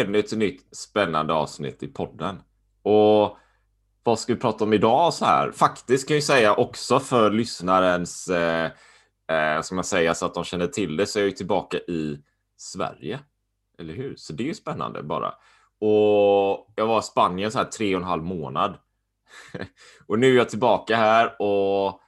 Ännu ett nytt spännande avsnitt i podden. Och vad ska vi prata om idag så här? Faktiskt kan jag säga också för lyssnarens, eh, eh, ska man säga, så att de känner till det, så är jag ju tillbaka i Sverige. Eller hur? Så det är ju spännande bara. Och jag var i Spanien så här tre och en halv månad. och nu är jag tillbaka här och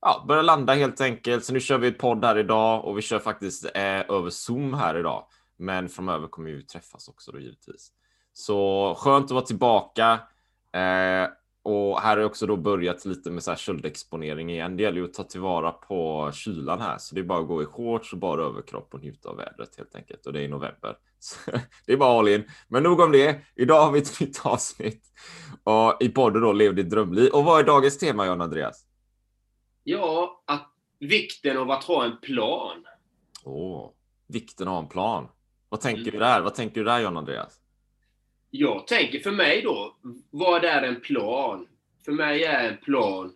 ja, börjar landa helt enkelt. Så nu kör vi ett podd här idag och vi kör faktiskt eh, över Zoom här idag. Men framöver kommer vi träffas också då givetvis. Så skönt att vara tillbaka. Eh, och här har jag också då börjat lite med så här köldexponering igen. Det gäller ju att ta tillvara på kylan här, så det är bara att gå i shorts och bara överkropp och njuta av vädret helt enkelt. Och det är i november. Så det är bara all in. Men nog om det. Idag har vi ett nytt avsnitt och i podden då Lev ditt drömliv. Och vad är dagens tema, Jan Andreas? Ja, att vikten av att ha en plan. Åh, vikten av en plan. Vad tänker Mm. du där? Vad tänker du där, Jan Andreas? Jag tänker för mig då, vad är en plan? För mig är en plan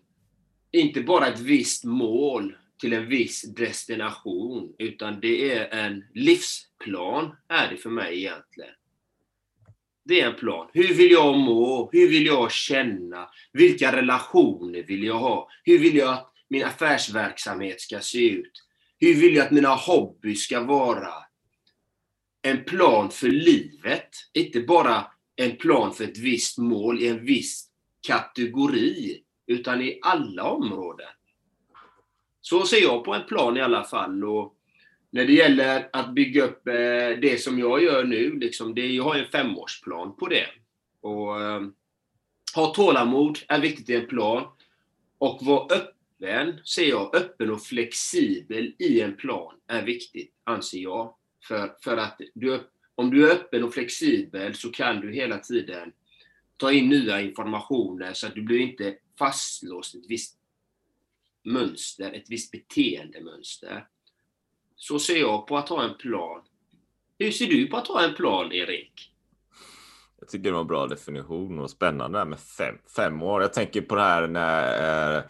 inte bara ett visst mål till en viss destination, utan det är en livsplan, är det för mig egentligen. Det är en plan. Hur vill jag må? Hur vill jag känna? Vilka relationer vill jag ha? Hur vill jag att min affärsverksamhet ska se ut? Hur vill jag att mina hobbys ska vara? En plan för livet, inte bara en plan för ett visst mål i en viss kategori, utan i alla områden. Så ser jag på en plan i alla fall. Och när det gäller att bygga upp eh, det som jag gör nu, liksom, det, jag har en femårsplan på det. Och, eh, ha tålamod är viktigt i en plan. Och vara öppen, ser jag, öppen och flexibel i en plan är viktigt, anser jag. För, för att du, om du är öppen och flexibel så kan du hela tiden ta in nya informationer så att du blir inte fastlåst i ett visst mönster, ett visst beteendemönster. Så ser jag på att ha en plan. Hur ser du på att ha en plan, Erik? Jag tycker det var en bra definition och spännande där med fem, fem år. Jag tänker på det här när eh,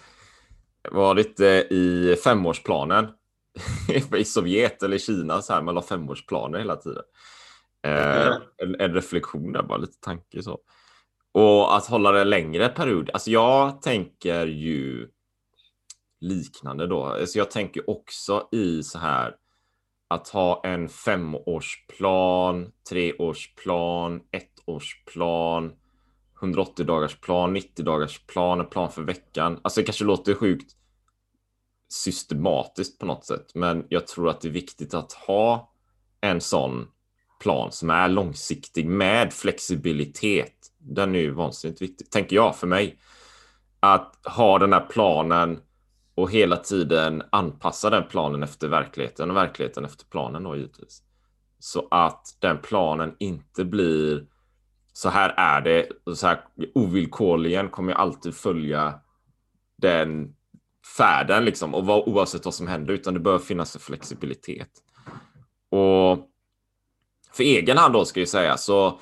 var lite i femårsplanen i Sovjet eller Kina så här. Man la femårsplaner hela tiden. Eh, Ja. en, en reflektion där, bara lite tanke så. Och att hålla det längre period. Alltså jag tänker ju liknande då. Alltså jag tänker också i så här att ha en femårsplan, treårsplan, ettårsplan, 180 dagars plan, 90 dagars plan, en plan för veckan. Alltså det kanske låter sjukt systematiskt på något sätt, men jag tror att det är viktigt att ha en sån plan som är långsiktig med flexibilitet. Den är ju vansinnigt viktig, tänker jag för mig. Att ha den här planen och hela tiden anpassa den planen efter verkligheten och verkligheten efter planen då givetvis. Så att den planen inte blir så här är det och så här ovillkorligen kommer jag alltid följa den färden liksom och vad, oavsett vad som händer utan det bör finnas en flexibilitet. Och för egen hand då ska jag säga så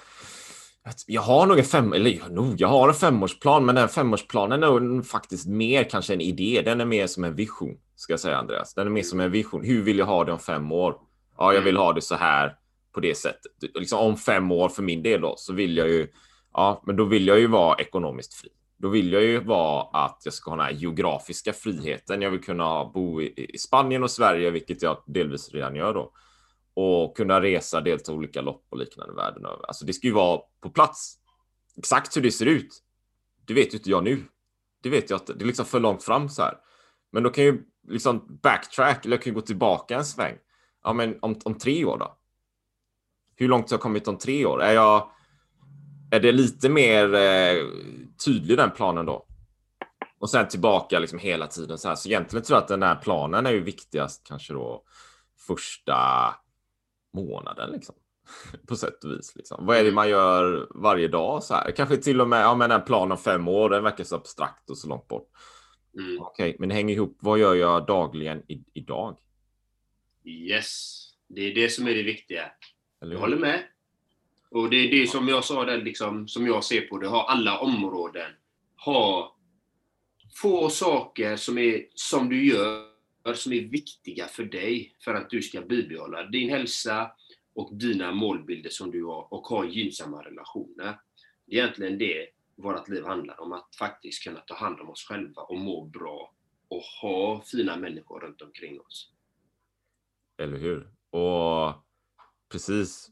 jag har nog en fem, eller nog, jag har en femårsplan, men den femårsplanen är nog faktiskt mer kanske en idé. Den är mer som en vision, ska jag säga Andreas. Den är mer som en vision. Hur vill jag ha det om fem år? Ja, jag vill ha det så här på det sättet. Liksom om fem år för min del då, så vill jag ju, ja, men då vill jag ju vara ekonomiskt fri. Då vill jag ju vara att jag ska ha den här geografiska friheten. Jag vill kunna bo i, Spanien och Sverige, vilket jag delvis redan gör då och kunna resa, delta i olika lopp och liknande världen över. Alltså det ska ju vara på plats. Exakt hur det ser ut. Det vet ju inte jag nu. Det vet jag att det är liksom för långt fram så här. Men då kan jag ju liksom backtrack eller jag kan ju gå tillbaka en sväng. Ja, men om, om tre år då? Hur långt har jag kommit om tre år? Är jag? Är det lite mer eh, tydlig den planen då? Och sen tillbaka liksom hela tiden så här. Så egentligen tror jag att den här planen är ju viktigast kanske då första månaden liksom. På sätt och vis. Liksom. Vad är det man gör varje dag? Så här? Kanske till och med ja, men en plan om fem år. Den verkar så abstrakt och så långt bort. Mm. Okej, men det hänger ihop. Vad gör jag dagligen i, idag? Yes. Det är det som är det viktiga. Eller Jag håller med. Och det är det som jag sa där, liksom, som jag ser på det. Ha alla områden. Ha få saker som, är, som du gör som är viktiga för dig för att du ska bibehålla din hälsa och dina målbilder som du har och ha gynnsamma relationer. Det är egentligen det vårt liv handlar om. Att faktiskt kunna ta hand om oss själva och må bra och ha fina människor runt omkring oss. Eller hur? Och precis.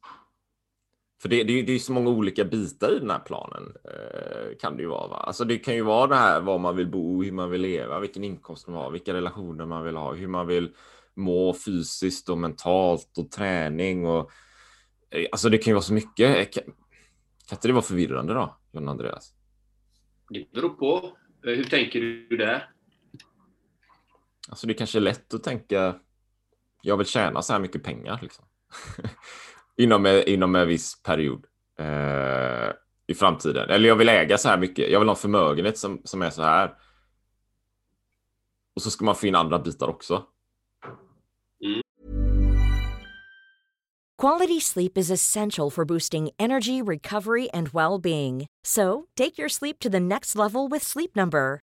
För det, det, det är ju så många olika bitar i den här planen. Eh, kan det ju vara. Va? Alltså det kan ju vara det här var man vill bo, hur man vill leva, vilken inkomst man har, vilka relationer man vill ha, hur man vill må fysiskt och mentalt och träning och eh, alltså det kan ju vara så mycket. Eh, Kan, kan inte det vara förvirrande då, John Andreas? Det beror på. Hur tänker du där? Alltså det kanske är lätt att tänka. Jag vill tjäna så här mycket pengar liksom. inom, inom en viss period eh, i framtiden. Eller jag vill äga så här mycket. Jag vill ha en förmögenhet som, som är så här. Och så ska man få in andra bitar också. Quality sleep is essential for boosting energy, recovery, and well being. So, take your sleep to the next level with Sleep Number.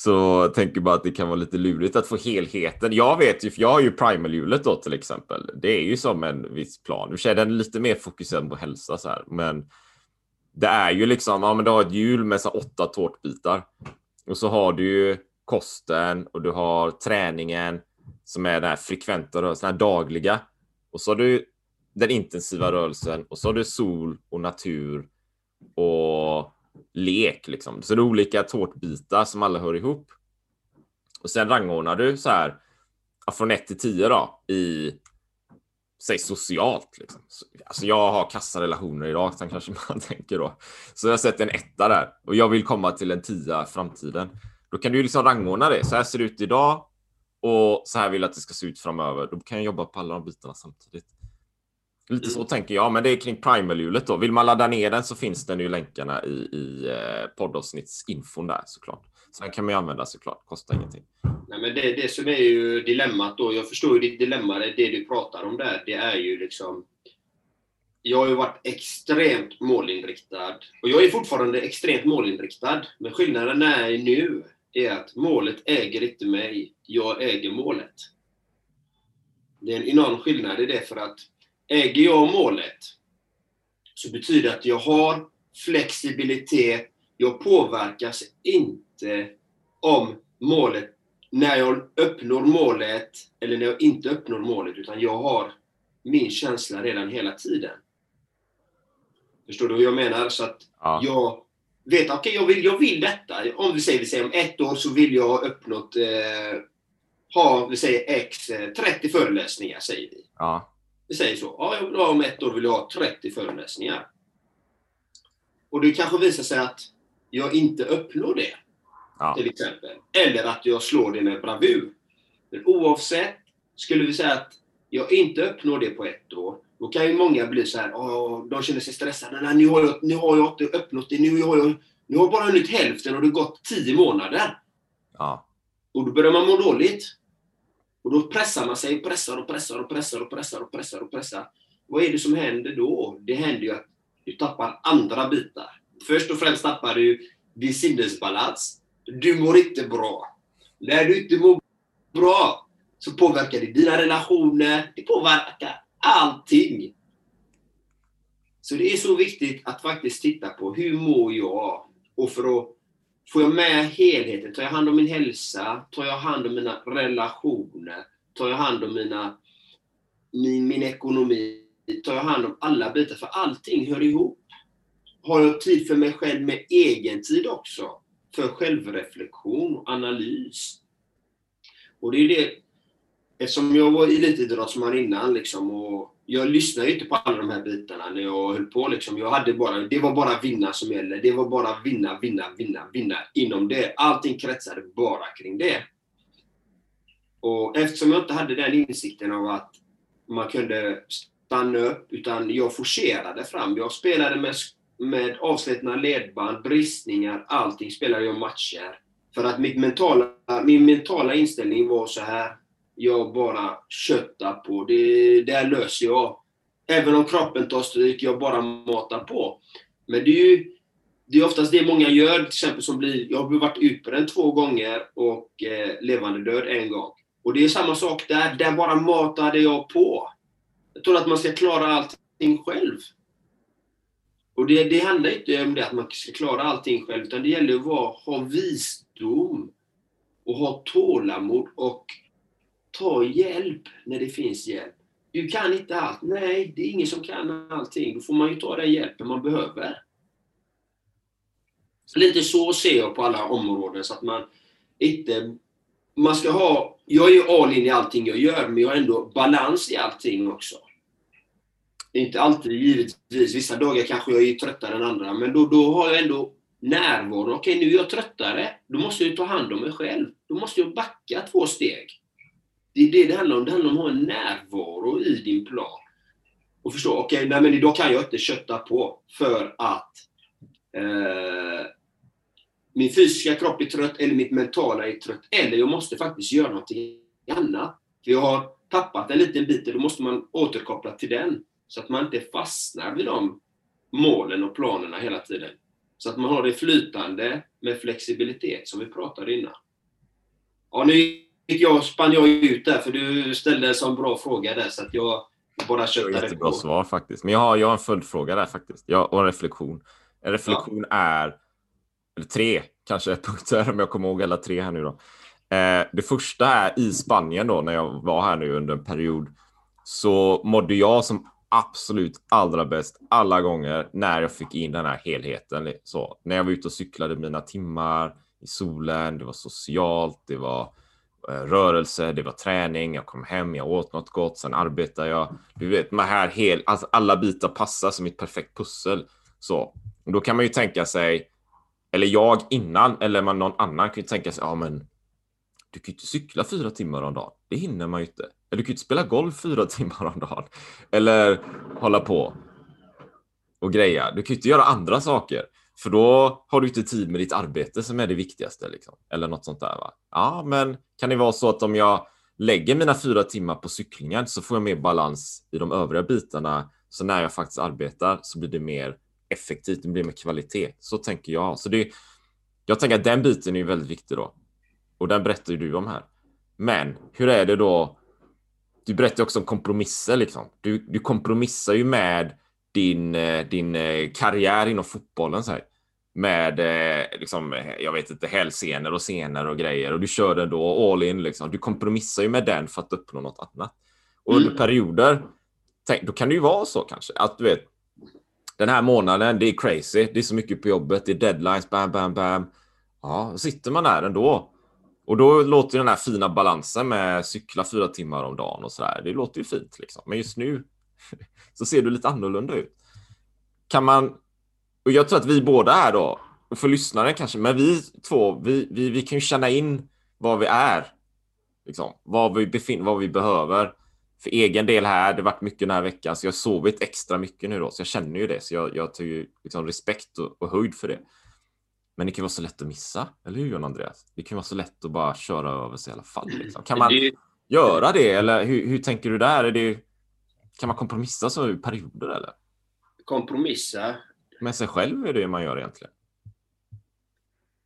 Så jag tänker bara att det kan vara lite lurigt att få helheten. Jag vet ju, för jag har ju primalhjulet då till exempel. Det är ju som en viss plan. Du den är lite mer fokuserad på hälsa så här, men det är ju liksom, ja men du har ett hjul med så åtta tårtbitar och så har du ju kosten och du har träningen som är den här frekventa rörelsen, den här dagliga. Och så har du den intensiva rörelsen och så har du sol och natur och lek liksom. Så det är olika tårtbitar som alla hör ihop. Och sen rangordnar du så här från 1 till 10 då i säg socialt. Liksom. Alltså jag har kassa relationer idag, sen kanske man tänker då. Så jag sätter sett en etta där och jag vill komma till en tia i framtiden. Då kan du liksom rangordna det. Så här ser det ut idag och så här vill jag att det ska se ut framöver. Då kan jag jobba på alla de bitarna samtidigt. Lite så tänker jag, men det är kring primalhjulet då. Vill man ladda ner den så finns den ju länkarna i, i eh, poddavsnittsinfon där såklart. Så den kan man ju använda såklart, kostar ingenting. Nej, men det, det som är ju dilemmat då, jag förstår ju ditt dilemma, det, det du pratar om där, det är ju liksom... Jag har ju varit extremt målinriktad. Och jag är fortfarande extremt målinriktad. Men skillnaden är nu, är att målet äger inte mig. Jag äger målet. Det är en enorm skillnad i det för att äger jag målet så betyder det att jag har flexibilitet. Jag påverkas inte om målet när jag uppnår målet eller när jag inte uppnår målet, utan jag har min känsla redan hela tiden. Förstår du hur jag menar? Så att Ja. jag vet, okej, jag, vill, jag vill detta. Om vi säger, vi säger om ett år så vill jag ha uppnått, eh, ha, vi säger x, eh, 30 föreläsningar, säger vi. Ja. Vi säger så. Ja, jag vill ha om ett år vill jag ha 30 föreläsningar. Och det kanske visar sig att jag inte uppnår det. Ja. Till exempel. Eller att jag slår det med bravur. Men oavsett, skulle vi säga att jag inte uppnår det på ett år, då kan ju många bli så här, de känner sig stressade. Nej, nu har jag, nu har jag inte uppnått det. Nu har jag, nu har jag bara hunnit hälften och det har gått tio månader. Ja. Och då börjar man må dåligt. Och då pressar man sig, pressar och pressar och pressar och pressar och pressar och pressar. Vad är det som händer då? Det händer ju att du tappar andra bitar. Först och främst tappar du din sinnesbalans. Du mår inte bra. När du inte mår bra så påverkar det dina relationer, det påverkar allting. Så det är så viktigt att faktiskt titta på hur mår jag? Och för att Får jag med helheten? Tar jag hand om min hälsa? Tar jag hand om mina relationer? Tar jag hand om mina, min, min ekonomi? Tar jag hand om alla bitar? För allting hör ihop. Har jag tid för mig själv med egen tid också? För självreflektion och analys. Och det är det, eftersom jag var elitidrottsman innan liksom, och jag lyssnade ju inte på alla de här bitarna när jag höll på. Liksom. Jag hade bara, det var bara vinna som gällde. Det var bara vinna, vinna, vinna, vinna inom det. Allting kretsade bara kring det. Och eftersom jag inte hade den insikten av att man kunde stanna upp, utan jag forcerade fram. Jag spelade med, med avslutna ledband, bristningar, allting spelade jag matcher. För att mitt mentala, min mentala inställning var så här jag bara köttar på. Det där löser jag. Även om kroppen tar stryk, jag bara matar på. Men det är ju det är oftast det många gör, till exempel som blir, jag har varit utbränd två gånger och eh, levande död en gång. Och det är samma sak där, där bara matade jag på. Jag tror att man ska klara allting själv. Och det, det handlar inte om det att man ska klara allting själv, utan det gäller att vara, ha visdom och ha tålamod och ta hjälp när det finns hjälp. Du kan inte allt. Nej, det är ingen som kan allting. Då får man ju ta den hjälpen man behöver. Lite så ser jag på alla områden, så att man inte... Man ska ha... Jag är ju all in i allting jag gör, men jag har ändå balans i allting också. Inte alltid givetvis. Vissa dagar kanske jag är tröttare än andra, men då, då har jag ändå närvaro. Okej, nu är jag tröttare. Då måste jag ta hand om mig själv. Då måste jag backa två steg. Det är det det handlar om. Det handlar om att ha en närvaro i din plan. Och förstå, okej, okay, nej men idag kan jag inte kötta på för att eh, min fysiska kropp är trött eller mitt mentala är trött. Eller jag måste faktiskt göra någonting annat. För jag har tappat en liten bit och då måste man återkoppla till den. Så att man inte fastnar vid de målen och planerna hela tiden. Så att man har det flytande med flexibilitet som vi pratade innan. Ja, nu gick jag, spann jag ut där, för du ställde en sån bra fråga där, så att jag bara köttade Jättebra på. svar faktiskt. Men jag har, jag har en följdfråga där faktiskt. Jag, och en reflektion. En reflektion ja. är, eller tre kanske punkter om jag kommer ihåg alla tre här nu då. Eh, det första är i Spanien då, när jag var här nu under en period, så mådde jag som absolut allra bäst alla gånger när jag fick in den här helheten. Så, när jag var ute och cyklade mina timmar i solen, det var socialt, det var Eh, rörelse, det var träning, jag kom hem, jag åt något gott, sen arbetade jag. Du vet, man här hel, alltså alla bitar passar som ett perfekt pussel. Så och då kan man ju tänka sig, eller jag innan, eller man, någon annan kan ju tänka sig, ja men du kan ju inte cykla fyra timmar om dagen. Det hinner man ju inte. Eller du kan ju inte spela golf fyra timmar om dagen. Eller hålla på och greja. Du kan ju inte göra andra saker. För då har du inte tid med ditt arbete som är det viktigaste. Liksom. Eller något sånt där. Va? Ja, men kan det vara så att om jag lägger mina fyra timmar på cyklingen så får jag mer balans i de övriga bitarna. Så när jag faktiskt arbetar så blir det mer effektivt, det blir mer kvalitet. Så tänker jag. Så det, jag tänker att den biten är väldigt viktig då. Och den berättar ju du om här. Men hur är det då? Du berättar också om kompromisser liksom. Du, du kompromissar ju med din, eh, din eh, karriär inom fotbollen. Så här, med, eh, liksom, jag vet inte, hälsenor och senor och grejer. Och du kör den då all in. Liksom. Du kompromissar ju med den för att uppnå något annat. Och under mm. perioder, tänk, då kan det ju vara så kanske. Att du vet, den här månaden, det är crazy. Det är så mycket på jobbet. Det är deadlines, bam, bam, bam. Ja, då sitter man där ändå. Och då låter den här fina balansen med cykla fyra timmar om dagen och så där. Det låter ju fint liksom. Men just nu så ser du lite annorlunda ut. Kan man, och jag tror att vi båda är då, för lyssnaren kanske, men vi två, vi, vi, vi kan ju känna in vad vi är. Liksom, vad vi befinner, vad vi behöver. För egen del här, det har varit mycket den här veckan, så jag har sovit extra mycket nu då, så jag känner ju det, så jag, jag tar ju liksom respekt och, och höjd för det. Men det kan vara så lätt att missa, eller hur John Andreas? Det kan vara så lätt att bara köra över sig i alla fall. Liksom. Kan man göra det, eller hur, hur tänker du där? Är det, kan man kompromissa så i perioder, eller? kompromissa. Med sig själv är det man gör egentligen.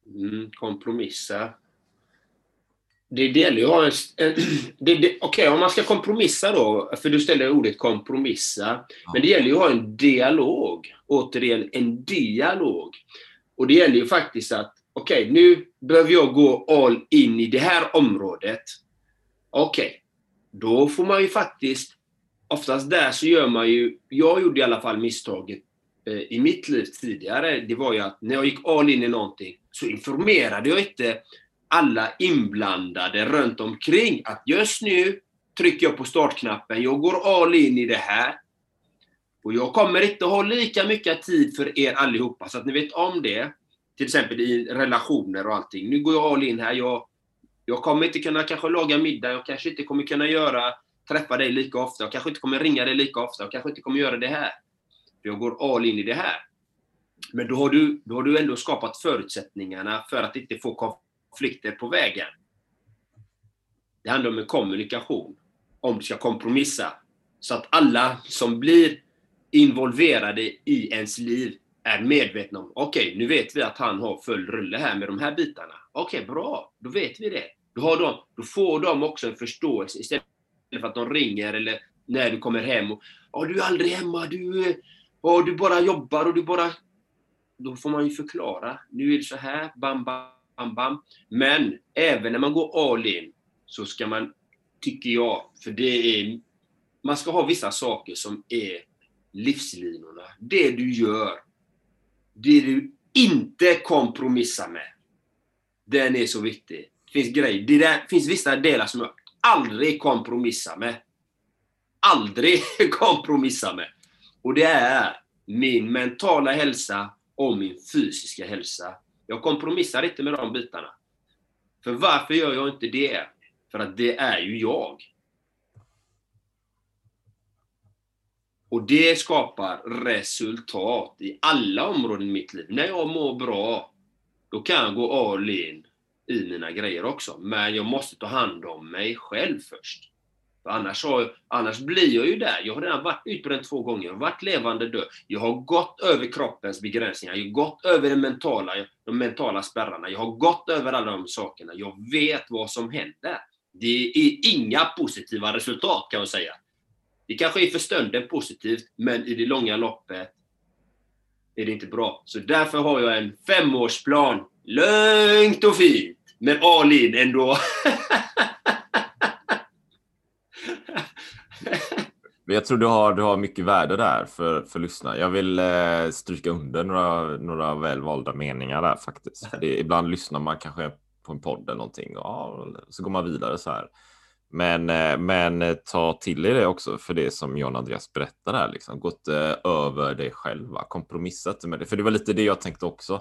Mm, kompromissa. Det, gäller ju att ha en... Okej, om man ska kompromissa då, för du ställer ordet kompromissa. Men det gäller ju att ha en dialog. Återigen, en dialog. Och det gäller ju faktiskt att, okej, nu behöver jag gå all in i det här området. Okej, då får man ju faktiskt, oftast där så gör man ju, jag gjorde i alla fall misstaget eh, i mitt liv tidigare, det var ju att när jag gick all in i någonting så informerade jag inte alla inblandade runt omkring att just nu trycker jag på startknappen, jag går all in i det här. Och jag kommer inte ha lika mycket tid för er allihopa, så att ni vet om det. Till exempel i relationer och allting. Nu går jag all in här. Jag, jag kommer inte kunna kanske laga middag, jag kanske inte kommer kunna göra, träffa dig lika ofta, jag kanske inte kommer ringa dig lika ofta, jag kanske inte kommer göra det här. För jag går all in i det här. Men då har du, då har du ändå skapat förutsättningarna för att inte få konflikter på vägen. Det handlar om en kommunikation. Om du ska kompromissa. Så att alla som blir involverade i ens liv är medvetna om, okej, nu vet vi att han har full rulle här med de här bitarna. Okej, bra, då vet vi det. Då, har de, då får de också en förståelse istället för att de ringer eller när du kommer hem och "Ja, du är aldrig hemma, du, oh, du bara jobbar och du bara... Då får man ju förklara. Nu är det så här, bam, bam, bam. Men även när man går all in så ska man, tycker jag, för det är... Man ska ha vissa saker som är livslinorna. Det du gör, det du inte kompromissar med. Den är så viktig. Det finns grejer, det där, finns vissa delar som jag aldrig kompromissa med. Aldrig kompromissa med. Och det är min mentala hälsa och min fysiska hälsa. Jag kompromissar inte med de bitarna. För varför gör jag inte det? För att det är ju jag. Och det skapar resultat i alla områden i mitt liv. När jag mår bra, då kan jag gå all in i mina grejer också. Men jag måste ta hand om mig själv först. För annars, har, annars blir jag ju där. Jag har redan varit utbränd två gånger. Jag har varit levande död. Jag har gått över kroppens begränsningar. Jag har gått över de mentala, de mentala spärrarna. Jag har gått över alla de sakerna. Jag vet vad som händer. Det är inga positiva resultat kan jag säga. Det kanske är för stunden positivt, men i det långa loppet är det inte bra. Så därför har jag en femårsplan. Lugnt och fint. Men all in ändå. Jag tror du har, du har mycket värde där för, för lyssnarna. Jag vill eh, stryka under några, några välvalda meningar där faktiskt. Det, ibland lyssnar man kanske på en podd eller någonting och ja, så går man vidare så här. Men, eh, men eh, ta till er det också för det som John Andreas berättar här, liksom. Gå inte över dig själv, va? kompromissa inte med det. För det var lite det jag tänkte också.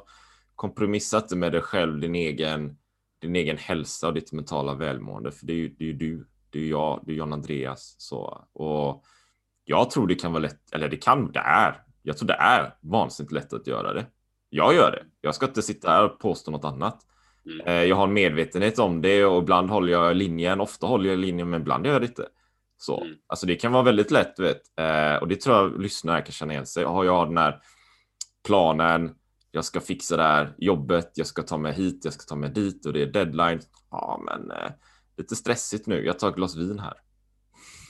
Kompromissa inte med dig själv, din egen, din egen hälsa och ditt mentala välmående. För det är ju, det är ju du, det är jag, det är John Andreas. Så. Och jag tror det kan vara lätt, eller det kan, det är. Jag tror det är vansinnigt lätt att göra det. Jag gör det. Jag ska inte sitta här och påstå något annat. Mm. Eh, Jag har en medvetenhet om det och ibland håller jag linjen. Ofta håller jag linjen, men ibland gör jag det inte. Så. Mm. Alltså det kan vara väldigt lätt, du vet. Eh, Och det tror jag lyssnare kan känna igen sig. Har jag den här planen, jag ska fixa det här jobbet, jag ska ta mig hit, jag ska ta mig dit och det är deadline. Ja, men eh, lite stressigt nu. Jag tar ett glas vin här.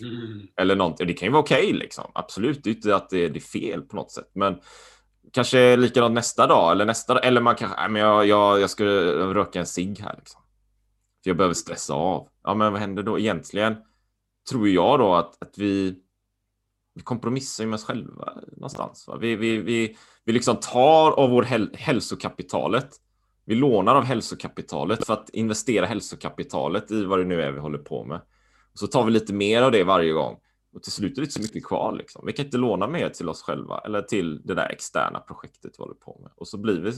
Mm. Eller någonting. Det kan ju vara okej liksom. Absolut, det är inte att det är, det är fel på något sätt. Men kanske likadant nästa dag eller nästa dag. Eller man kanske, men jag, jag, jag ska röka en cigg här liksom. För jag behöver stressa av. Ja, men vad händer då? Egentligen tror jag då att, att vi, vi kompromissar med oss själva någonstans. Va? Vi, vi, vi, vi liksom tar av vår häl hälsokapitalet. Vi lånar av hälsokapitalet för att investera hälsokapitalet i vad det nu är vi håller på med. Och så tar vi lite mer av det varje gång. Och till slut är det inte så mycket kvar. Liksom. Vi kan inte låna mer till oss själva eller till det där externa projektet vi håller på med. Och så blir vi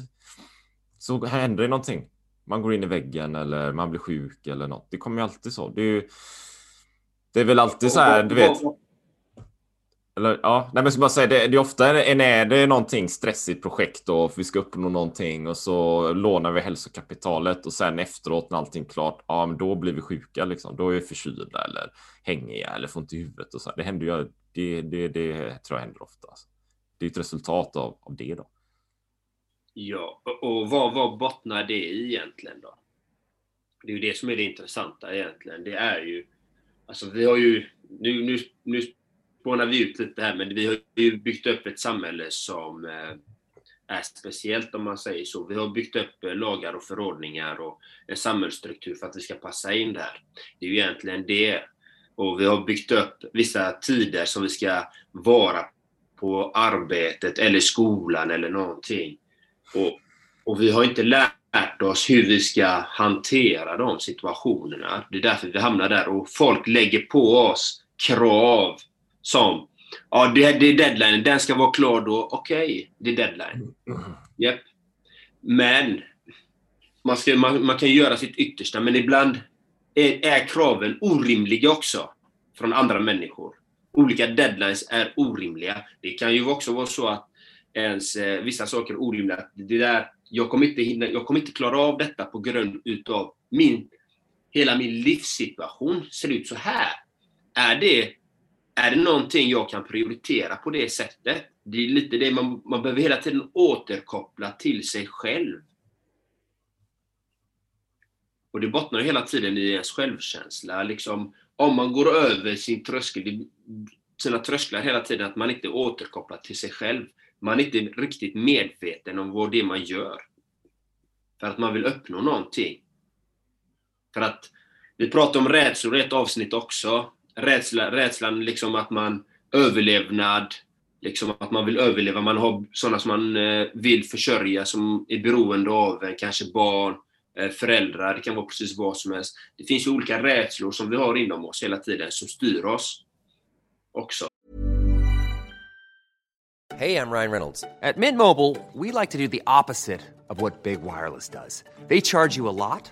så händer det någonting. Man går in i väggen eller man blir sjuk eller något. Det kommer ju alltid så. Det är, ju, det är väl alltid så här, du vet. Eller ja, nej, men jag ska bara säga det, det är ofta en är det någonting stressigt projekt och vi ska uppnå någonting och så lånar vi hälsokapitalet och sen efteråt när allting klart, ja, men då blir vi sjuka liksom. Då är vi förkylda eller hängiga eller får ont i huvudet och så. Det händer ju. Det, det, det tror jag händer ofta. Alltså. Det är ett resultat av, av det då. Ja, och vad, vad bottnar det i egentligen då? Det är ju det som är det intressanta egentligen. Det är ju, alltså vi har ju, nu, nu, nu spånar vi ut lite här, men vi har ju byggt upp ett samhälle som eh, är speciellt om man säger så. Vi har byggt upp eh, lagar och förordningar och en samhällsstruktur för att vi ska passa in där. Det är ju egentligen det. Och vi har byggt upp vissa tider som vi ska vara på arbetet eller skolan eller någonting. Och, och vi har inte lärt oss hur vi ska hantera de situationerna. Det är därför vi hamnar där och folk lägger på oss krav som Ja, det, det är deadline. Den ska vara klar då. Okej, okay, det är deadline. Yep. Men man, ska, man, man, kan göra sitt yttersta, men ibland är, är kraven orimliga också från andra människor. Olika deadlines är orimliga. Det kan ju också vara så att ens eh, vissa saker är orimliga. Det där, jag, kommer inte hinna, jag kommer inte klara av detta på grund utav min, hela min livssituation ser ut så här. Är det, är det någonting jag kan prioritera på det sättet? Det är lite det man, man behöver hela tiden återkoppla till sig själv. Och det bottnar hela tiden i ens självkänsla. Liksom, om man går över sin tröskel, sina trösklar hela tiden, att man inte återkopplar till sig själv. Man är inte riktigt medveten om vad det är man gör. För att man vill uppnå någonting. För att vi pratade om rädslor i ett avsnitt också. Rädsla, rädslan liksom att man överlevnad, liksom att man vill överleva. Man har sådana som man eh, vill försörja som är beroende av en, kanske barn, eh, föräldrar, det kan vara precis vad som helst. Det finns ju olika rädslor som vi har inom oss hela tiden som styr oss också. Hej, jag Ryan Reynolds. På Mint Mobile, we like to do the opposite of what Big Wireless does. They charge you a lot,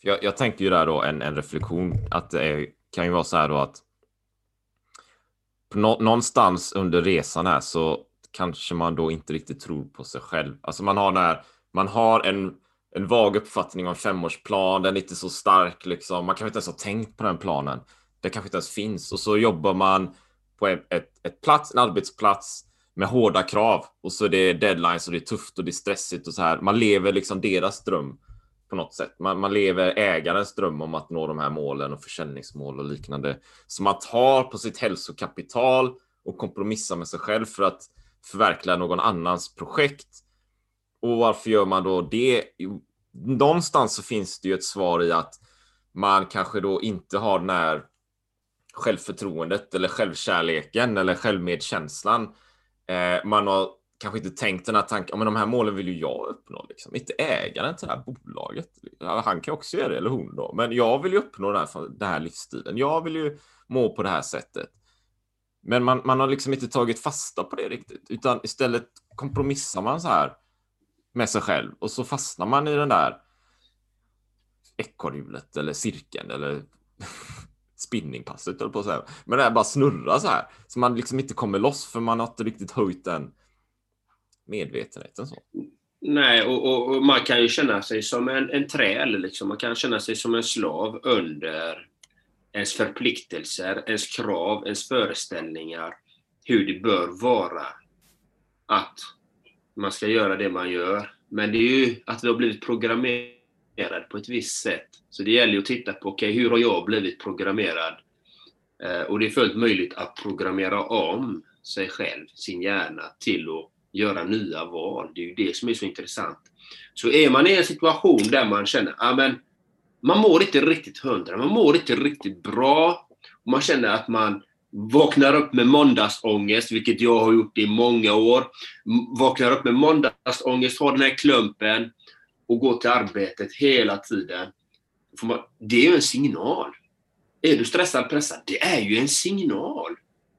Jag, jag tänker ju där då en, en reflektion att det är, kan ju vara så här då att nå, någonstans under resan här så kanske man då inte riktigt tror på sig själv. Alltså man har där, man har en, en vag uppfattning om femårsplan, den är inte så stark liksom. Man kanske inte ens har tänkt på den planen. Det kanske inte ens finns och så jobbar man på ett, ett, ett plats, en arbetsplats med hårda krav och så är det deadlines och det är tufft och det är stressigt och så här. Man lever liksom deras dröm på något sätt. Man, man lever ägarens dröm om att nå de här målen och försäljningsmål och liknande. Så man tar på sitt hälsokapital och kompromissar med sig själv för att förverkliga någon annans projekt. Och varför gör man då det? Någonstans så finns det ju ett svar i att man kanske då inte har den här självförtroendet eller självkärleken eller självmedkänslan. Eh, man har kanske inte tänkt den här tanken, men de här målen vill ju jag uppnå, liksom. inte ägaren till det här bolaget. Han kan också göra det, eller hon då, men jag vill ju uppnå den här, den här livsstilen. Jag vill ju må på det här sättet. Men man, man har liksom inte tagit fasta på det riktigt, utan istället kompromissar man så här med sig själv och så fastnar man i den där ekorrhjulet eller cirkeln eller spinningpasset eller på att säga. Men det här bara snurrar så här så man liksom inte kommer loss för man har inte riktigt höjt den medvetenheten. Så. Nej, och, och, och, man kan ju känna sig som en, en träl. Liksom. Man kan känna sig som en slav under ens förpliktelser, ens krav, ens föreställningar. Hur det bör vara. Att man ska göra det man gör. Men det är ju att vi har blivit programmerade på ett visst sätt. Så det gäller ju att titta på, okej, okay, hur har jag blivit programmerad? Eh, och det är fullt möjligt att programmera om sig själv, sin hjärna, till att göra nya val. Det är ju det som är så intressant. Så är man i en situation där man känner, att men, man mår inte riktigt hundra, man mår inte riktigt bra, och man känner att man vaknar upp med måndagsångest, vilket jag har gjort i många år. Vaknar upp med måndagsångest, har den här klumpen och går till arbetet hela tiden. Det är ju en signal. Är du stressad, pressad, det är ju en signal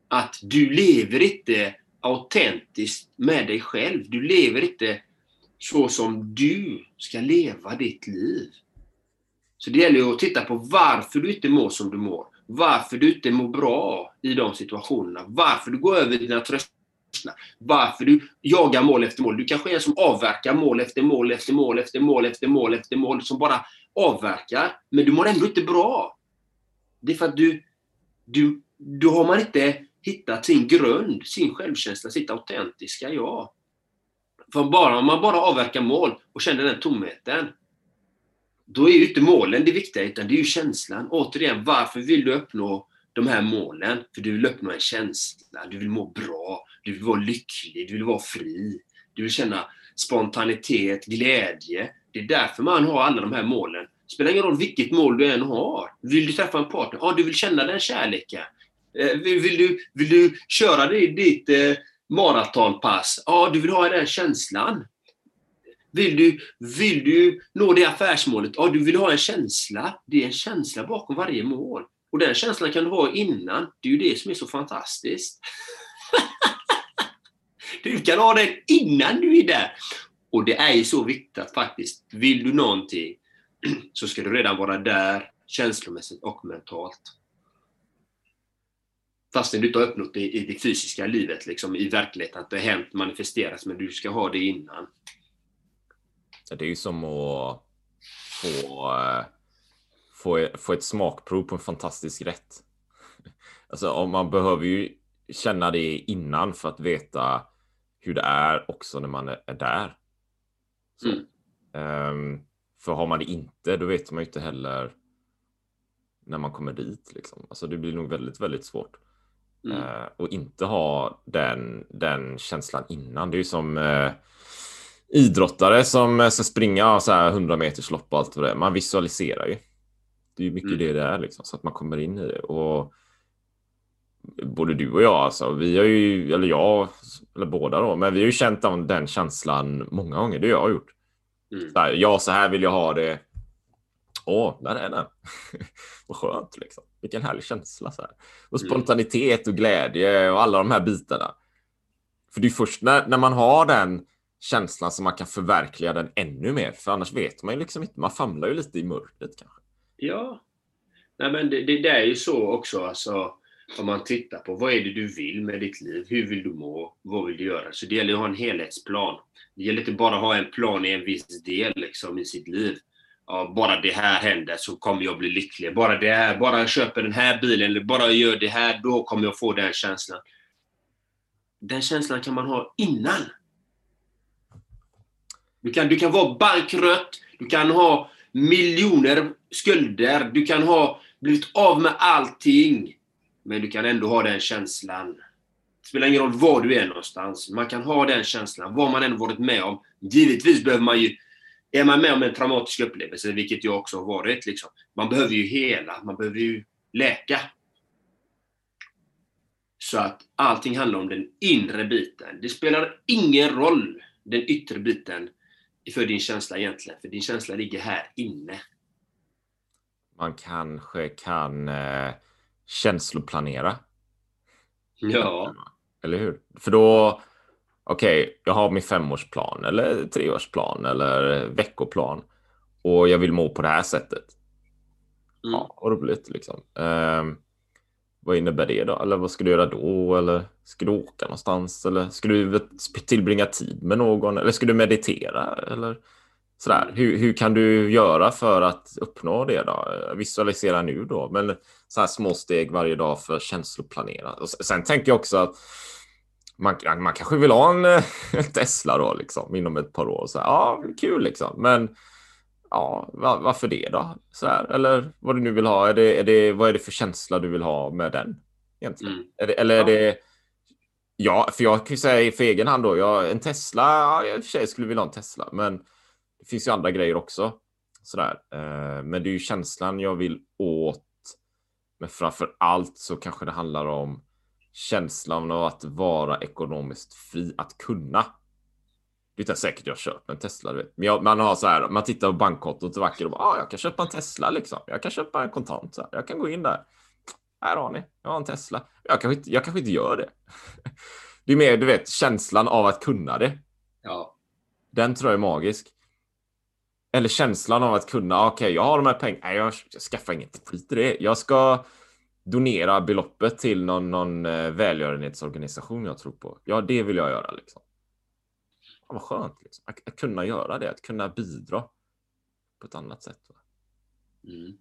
att du lever inte autentiskt med dig själv. Du lever inte så som du ska leva ditt liv. Så det gäller att titta på varför du inte mår som du mår. Varför du inte mår bra i de situationerna. Varför du går över dina trösklar. Varför du jagar mål efter mål. Du kanske är en som avverkar mål efter mål efter mål efter mål efter mål efter mål. Som bara avverkar. Men du mår ändå inte bra. Det är för att du, du, du har man inte hittat sin grund, sin självkänsla, sitt autentiska jag. För bara om man bara avverkar mål och känner den tomheten, då är ju inte målen det viktiga, utan det är ju känslan. Återigen, varför vill du uppnå de här målen? För du vill uppnå en känsla, du vill må bra, du vill vara lycklig, du vill vara fri. Du vill känna spontanitet, glädje. Det är därför man har alla de här målen. Det spelar ingen roll vilket mål du än har. Vill du träffa en partner? Ja, du vill känna den kärleken. Eh, vill, vill, du, vill du köra ditt eh, maratonpass? Ja, du vill ha den känslan. Vill du, vill du nå det affärsmålet? Ja, du vill ha en känsla. Det är en känsla bakom varje mål. Och den känslan kan du ha innan. Det är ju det som är så fantastiskt. du kan ha den innan du är där. Och det är ju så viktigt att faktiskt, vill du någonting så ska du redan vara där känslomässigt och mentalt. Fastän du inte har uppnått det i det fysiska livet, liksom, i verkligheten, att det har hänt, manifesteras, men du ska ha det innan. Det är ju som att få, eh, få, få ett smakprov på en fantastisk rätt. Alltså, man behöver ju känna det innan för att veta hur det är också när man är där. Mm. Um, för har man det inte, då vet man ju inte heller när man kommer dit. Liksom. Alltså, det blir nog väldigt, väldigt svårt. Mm. Uh, och inte ha den, den känslan innan. Det är ju som uh, idrottare som ska springa så här 100 meters lopp och allt vad det är. Man visualiserar ju. Det är ju mycket mm. det är liksom, så att man kommer in i det. Och både du och jag, alltså, vi har ju, eller jag, eller båda då, men vi har ju känt om den känslan många gånger. Det har jag gjort. Mm. Så här, ja, så här vill jag ha det. Åh, där är den. Vad skönt liksom. Vilken härlig känsla. Så här. Och mm. spontanitet och glädje och alla de här bitarna. För det är först när, när man har den känslan som man kan förverkliga den ännu mer. För annars vet man ju liksom inte. Man famlar ju lite i mörkret kanske. Ja. Nej, men det, det, det är ju så också. Alltså, om man tittar på vad är det du vill med ditt liv? Hur vill du må? Vad vill du göra? Så det gäller att ha en helhetsplan. Det gäller inte bara att ha en plan i en viss del liksom, i sitt liv. Ja, bara det här händer så kommer jag bli lycklig. Bara det här, bara jag köper den här bilen eller bara jag gör det här, då kommer jag få den känslan. Den känslan kan man ha innan. Du kan, du kan vara bankrutt, du kan ha miljoner skulder, du kan ha blivit av med allting. Men du kan ändå ha den känslan. Det spelar ingen roll var du är någonstans. Man kan ha den känslan, vad man än varit med om. Givetvis behöver man ju... Är man med om en traumatisk upplevelse, vilket jag också har varit, liksom, man behöver ju hela, man behöver ju läka. Så att allting handlar om den inre biten. Det spelar ingen roll, den yttre biten, för din känsla egentligen. För din känsla ligger här inne. Man kanske kan eh, känsloplanera. Ja. Eller hur? För då, okej, okay, jag har min femårsplan eller treårsplan eller veckoplan och jag vill må på det här sättet. Mm. Ja, vad roligt liksom. Um, vad innebär det då? Eller vad ska du göra då? Eller ska du åka någonstans? Eller ska du tillbringa tid med någon? Eller ska du meditera? Eller sådär. Hur, hur kan du göra för att uppnå det då? Visualisera nu då, men så här små steg varje dag för känsloplanera. Och sen tänker jag också att man, man kanske vill ha en, en Tesla då liksom inom ett par år. Så här, ja, kul liksom. Men ja, var, varför det då? Så här, eller vad du nu vill ha. Är det, är det, vad är det för känsla du vill ha med den? Egentligen? Mm. Är det, eller är ja. det... Ja, för jag kan ju säga för egen hand då. Jag, en Tesla, ja, jag i och för sig skulle vilja ha en Tesla, men det finns ju andra grejer också. Sådär. Eh, men det är ju känslan jag vill åt. Men framför allt så kanske det handlar om känslan av att vara ekonomiskt fri, att kunna det är inte säkert jag köper en Tesla. Du vet. Men jag, man har så här, man tittar på bankkontot och vacker och bara, ah, jag kan köpa en Tesla liksom. Jag kan köpa en kontant. Så här. Jag kan gå in där. Här har ni, jag har en Tesla. Jag kanske inte, jag kanske inte gör det. Det är mer, du vet, känslan av att kunna det. Ja. Den tror jag är magisk. Eller känslan av att kunna, okej, okay, jag har de här pengarna. Nej, jag, jag skaffar inget. Skit i det. Jag ska donera beloppet till någon, någon eh, välgörenhetsorganisation jag tror på. Ja, det vill jag göra liksom vad skönt liksom. att, att, kunna göra det, att kunna bidra på ett annat sätt. Mm.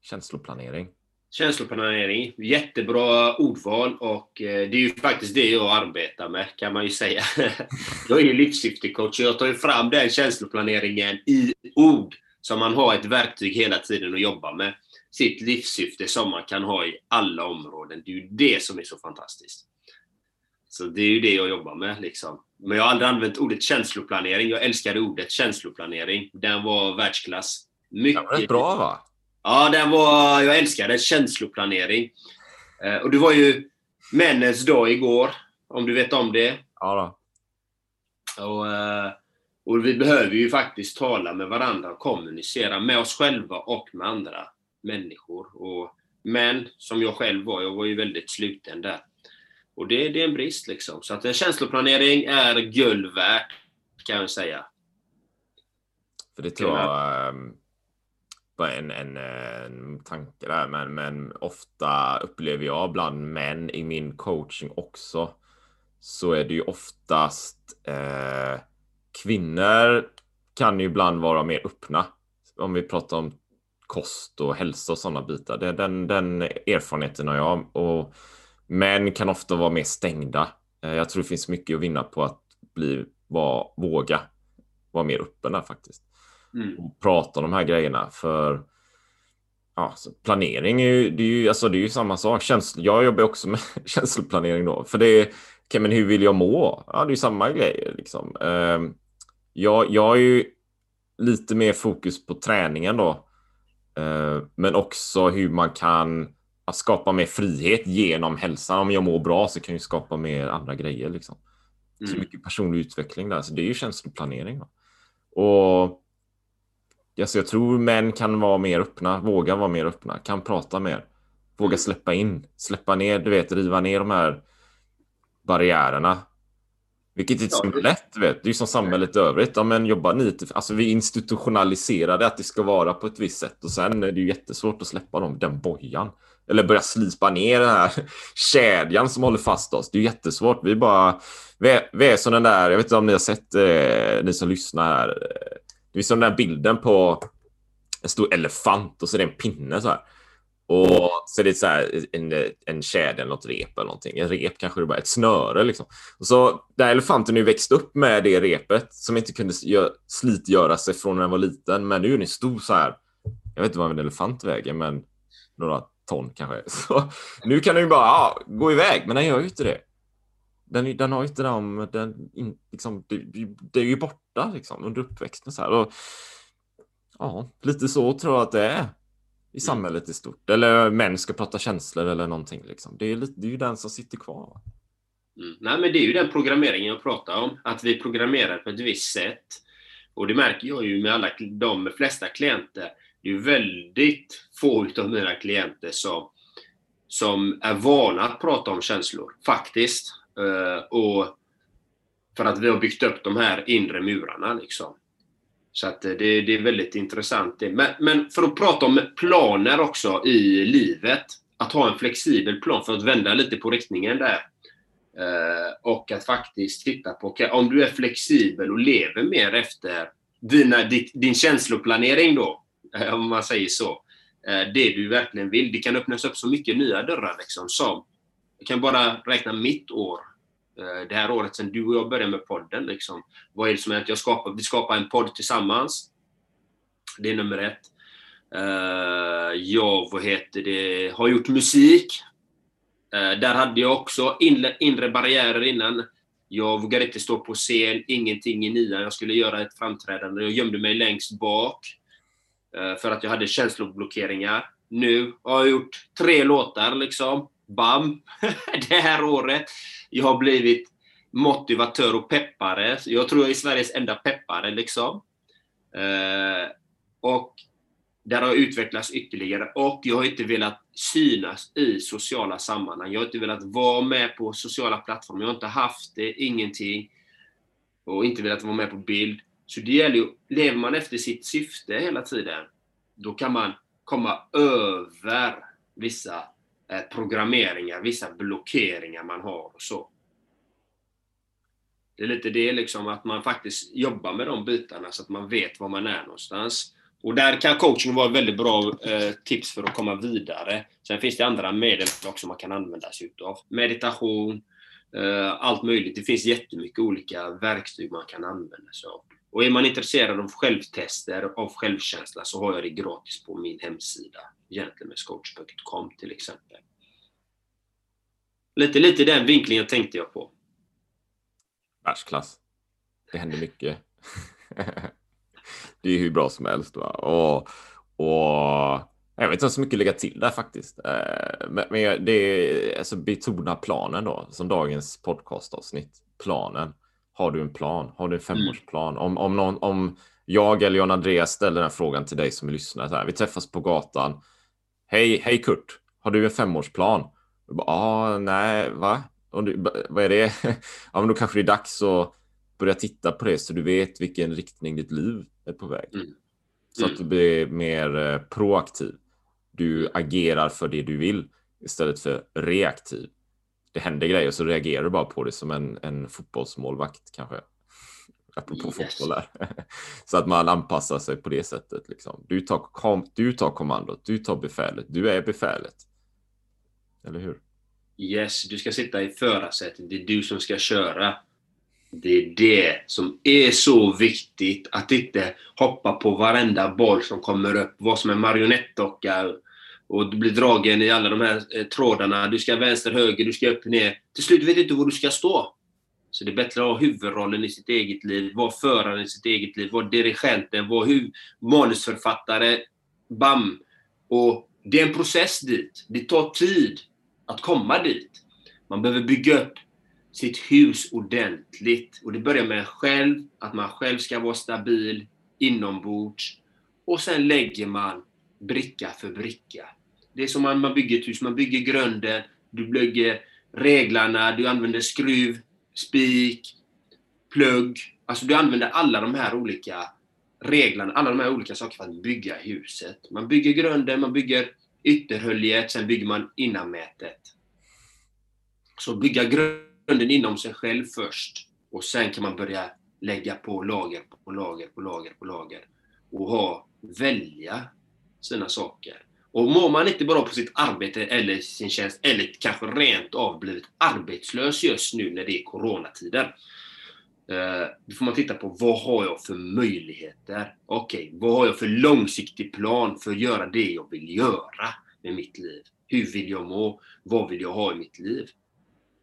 Känsloplanering. Känsloplanering, jättebra ordval och eh, det är ju faktiskt det jag arbetar med kan man ju säga. jag är ju livssyftecoach och jag tar ju fram den känsloplaneringen i ord så man har ett verktyg hela tiden att jobba med. Sitt livssyfte som man kan ha i alla områden. Det är ju det som är så fantastiskt. Så det är ju det jag jobbar med. Liksom. Men jag har aldrig använt ordet känsloplanering. Jag älskade ordet känsloplanering. Den var världsklass. Mycket. Den var rätt bra va? Ja, den var, jag älskade känsloplanering. Eh, och det var ju männens dag igår, om du vet om det. Ja då. Och, eh, och vi behöver ju faktiskt tala med varandra och kommunicera med oss själva och med andra människor. Och män, som jag själv var, jag var ju väldigt sluten där. Och det, det är en brist liksom. Så att en känsloplanering är guld värt, kan jag säga. För det tror jag ehm, bara en, en, en tanke där, men, men ofta upplever jag bland män i min coaching också, så är det ju oftast eh, kvinnor kan ju ibland vara mer öppna. Om vi pratar om kost och hälsa och sådana bitar. Det, den, den erfarenheten har jag. Och Män kan ofta vara mer stängda. Eh, jag tror det finns mycket att vinna på att bli, var, våga vara mer öppen där faktiskt. Mm. Och prata om de här grejerna för ja, planering är ju, det är ju, alltså det är ju samma sak. Känsl, jag jobbar också med känsloplanering då. För det är, okay, men hur vill jag må? Ja, det är ju samma grejer liksom. Uh, jag, jag är ju lite mer fokus på träningen då. Uh, men också hur man kan skapa mer frihet genom hälsan. Om jag mår bra så kan jag skapa mer andra grejer. Liksom. Mm. Så mycket personlig utveckling där. Så det är ju känsloplanering. Va? Och alltså jag tror män kan vara mer öppna, våga vara mer öppna, kan prata mer. Våga mm. släppa in, släppa ner, du vet, riva ner de här barriärerna. Vilket inte är så lätt, vet. Det är ju som samhället i övrigt. Ja, men jobbar ni till, alltså vi institutionaliserade att det ska vara på ett visst sätt och sen är det ju jättesvårt att släppa dem, den bojan eller börja slipa ner den här kedjan som håller fast oss. Det är jättesvårt. Vi bara, vi är, vi är som den där, jag vet inte om ni har sett, eh, ni som lyssnar här. Det är som den där bilden på en stor elefant och så är det en pinne så här. Och så är det så här, en, en kedja eller något rep eller någonting. En rep kanske det bara ett snöre liksom. Och så där elefanten nu växt upp med det repet som inte kunde slitgöra sig från när den var liten. Men nu är den stor så här. Jag vet inte vad en elefant väger, men några ton kanske. Så nu kan den ju bara ja, gå iväg, men den gör ju inte det. Den, den har ju inte de, den, liksom, det, det är ju borta liksom, under uppväxten. Så här. Och, ja, lite så tror jag att det är i samhället i stort. Eller män ska prata känslor eller någonting. Liksom. Det, är lite, det är ju den som sitter kvar. Mm. Nej, men det är ju den programmeringen jag pratar om. Att vi programmerar på ett visst sätt. Och det märker jag ju med alla de flesta klienter det är väldigt få av mina klienter som, som är vana att prata om känslor, faktiskt. Uh, och för att vi har byggt upp de här inre murarna. Liksom. Så att eh, det, det är väldigt intressant. Men, men för att prata om planer också i livet. Att ha en flexibel plan för att vända lite på riktningen där. Eh, och att faktiskt titta på, okay, om du är flexibel och lever mer efter dina, din, din känsloplanering då, eh, om man säger så. Eh, det du verkligen vill. Det kan öppnas upp så mycket nya dörrar liksom, som jag kan bara räkna mitt år. Eh, det här året sen du och jag började med podden. Liksom. Vad är det som är att jag skapar, vi skapar en podd tillsammans. Det är nummer ett. Eh, jag, vad heter det, har gjort musik. Eh, där hade jag också inre, inre barriärer innan. Jag vågade inte stå på scen, ingenting i nian. Jag skulle göra ett framträdande. Jag gömde mig längst bak. För att jag hade känsloblockeringar. Nu har jag gjort tre låtar liksom. Bam! det här året. Jag har blivit motivatör och peppare. Jag tror jag är Sveriges enda peppare liksom. Eh, och där har jag utvecklats ytterligare och jag har inte velat synas i sociala sammanhang. Jag har inte velat vara med på sociala plattformar. Jag har inte haft det, ingenting. Och inte velat vara med på bild. Så det gäller ju, lever man efter sitt syfte hela tiden, då kan man komma över vissa Eh, programmeringar, vissa blockeringar man har och så. Det är lite det liksom, att man faktiskt jobbar med de bitarna så att man vet var man är någonstans. Och där kan coaching vara ett väldigt bra eh, tips för att komma vidare. Sen finns det andra medel också man kan använda sig utav. Meditation, eh, allt möjligt. Det finns jättemycket olika verktyg man kan använda sig av. Och är man intresserad av självtester, av självkänsla, så har jag det gratis på min hemsida. Gentlemenscoach.com till exempel. Lite, lite den vinklingen tänkte jag på. Världsklass. Det händer mycket. det är hur bra som helst. Va? Och, och jag vet inte så mycket att lägga till där faktiskt. Eh, men det är alltså betona planen då, som dagens podcastavsnitt. Planen. Har du en plan? Har du en femårsplan? Mm. Om, om, någon, om jag eller John Andreas ställer den här frågan till dig som lyssnar. Så här, vi träffas på gatan. Hej, hej Kurt. Har du en femårsplan? Ja, ah, nej, va? Du, vad är det? ja, men då kanske det är dags att börja titta på det så du vet vilken riktning ditt liv är på väg. Mm. Så att du blir mer eh, proaktiv. Du agerar för det du vill istället för reaktiv. Det händer grejer så reagerar du bara på det som en, en fotbollsmålvakt kanske. Apropå yes. fotboll där. så att man anpassar sig på det sättet. Liksom. Du, tar, kom, du tar kommandot, du tar befälet, du är befälet. Eller hur? Yes, du ska sitta i förarsätet. Det är du som ska köra. Det är det som är så viktigt. Att inte hoppa på varenda boll som kommer upp. Vad som är marionettdocka. Och du blir dragen i alla de här eh, trådarna. Du ska vänster, höger, du ska upp, ner. Till slut vet du inte var du ska stå. Så det är bättre att ha huvudrollen i sitt eget liv, vara föraren i sitt eget liv, vara dirigenten, vara manusförfattare. Bam! Och det är en process dit. Det tar tid att komma dit. Man behöver bygga upp sitt hus ordentligt. Och det börjar med en själv, att man själv ska vara stabil inombords. Och sen lägger man bricka för bricka. Det är som man, man bygger ett hus. Man bygger grunden, du bygger reglarna, du använder skruv, spik, plugg. Alltså du använder alla de här olika reglerna, alla de här olika sakerna för att bygga huset. Man bygger grunden, man bygger ytterhöljet, sen bygger man innanmätet. Så bygga grunden grunden inom sig själv först. Och sen kan man börja lägga på lager på lager på lager på lager. Och ha, välja sina saker. Och mår man inte bra på sitt arbete eller sin tjänst, eller kanske rent av blivit arbetslös just nu när det är coronatider. Eh, då får man titta på vad har jag för möjligheter? Okej, okay, vad har jag för långsiktig plan för att göra det jag vill göra med mitt liv? Hur vill jag må? Vad vill jag ha i mitt liv?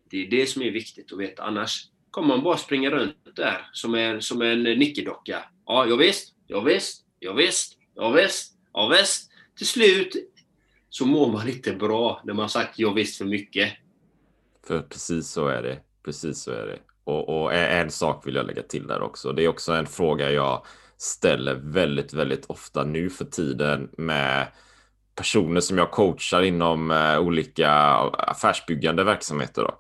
Det är det som är viktigt att veta. Annars kommer man bara springa runt där som en, som en nickedocka. Ja, jag visst, jag visst, jag visst, jag visst, jag visst. Till slut så mår man inte bra när man sagt jag visst för mycket. För precis så är det. Precis så är det. Och, och en sak vill jag lägga till där också. Det är också en fråga jag ställer väldigt, väldigt ofta nu för tiden med personer som jag coachar inom eh, olika affärsbyggande verksamheter. Då.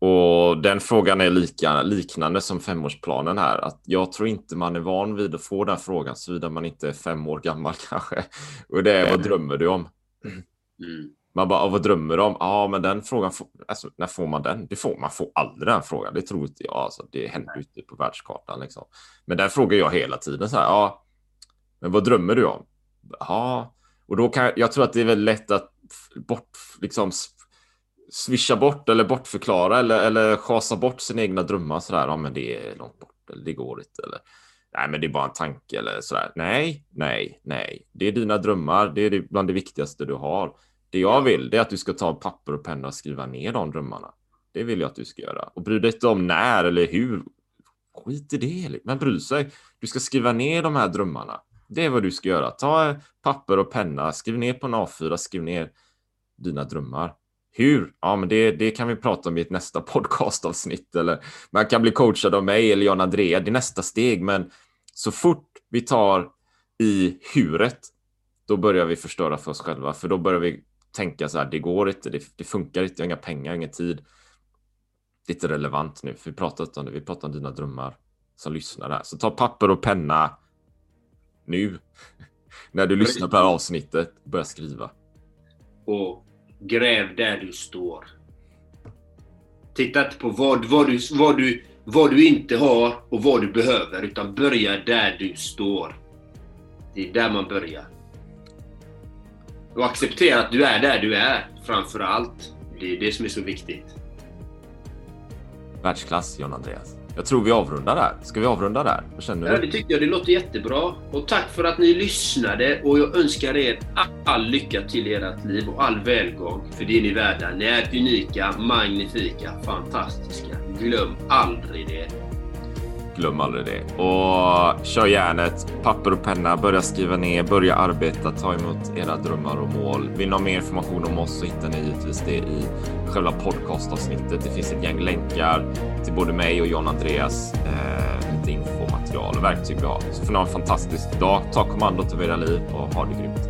Och den frågan är lika, liknande som femårsplanen här. Att jag tror inte man är van vid att få den frågan såvida man inte är fem år gammal kanske. Och det är vad drömmer du om? Mm. Man bara, vad drömmer du om? Ja, men den frågan, får, alltså, när får man den? Det får, man får aldrig den frågan. Det tror inte jag. Alltså, det händer ju inte på världskartan. Liksom. Men den frågar jag hela tiden. Så här, ja, men vad drömmer du om? Ja, och då kan jag tror att det är väldigt lätt att bort, liksom, swisha bort eller bortförklara eller, eller chasa bort sina egna drömmar. Så där, ja, men det är långt bort eller det går inte. Eller, nej, men det är bara en tanke eller så där. Nej, nej, nej. Det är dina drömmar. Det är bland det viktigaste du har. Det jag vill det är att du ska ta papper och penna och skriva ner de drömmarna. Det vill jag att du ska göra. Och bry dig inte om när eller hur. Skit i det. Men bry sig. Du ska skriva ner de här drömmarna. Det är vad du ska göra. Ta papper och penna, skriv ner på en A4, skriv ner dina drömmar. Hur? Ja, men det, det kan vi prata om i ett nästa podcastavsnitt. Eller man kan bli coachad av mig eller Jan Andrea. Det är nästa steg. Men så fort vi tar i huret, då börjar vi förstöra för oss själva. För då börjar vi tänka så här, det går inte, det, det funkar inte, jag har inga pengar, ingen tid. Det är inte relevant nu, för vi pratar inte om det, vi pratar om dina drömmar som lyssnar här. Så ta papper och penna nu. När du lyssnar på det här avsnittet, börja skriva. Och gräv där du står. Titta inte på vad, vad, du, vad, du, vad du inte har och vad du behöver, utan börja där du står. Det är där man börjar. Och acceptera att du är där du är, framför allt. Det är det som är så viktigt. Världsklass, John Andreas. Jag tror vi avrundar där. Ska vi avrunda där? Vad känner du? Ja, det tycker jag. Det låter jättebra. Och tack för att ni lyssnade och jag önskar er all lycka till i ert liv och all välgång för det är ni värda. Ni är unika, magnifika, fantastiska. Glöm aldrig det. Glöm aldrig det. Och kör järnet, papper och penna, börja skriva ner, börja arbeta, ta emot era drömmar och mål. Vill ni ha mer information om oss så hittar ni givetvis det i själva podcastavsnittet. Det finns ett gäng länkar till både mig och John Andreas. Eh, lite infomaterial och verktyg vi har. Så får ni ha en fantastisk dag. Ta kommandot över era liv och ha det grymt.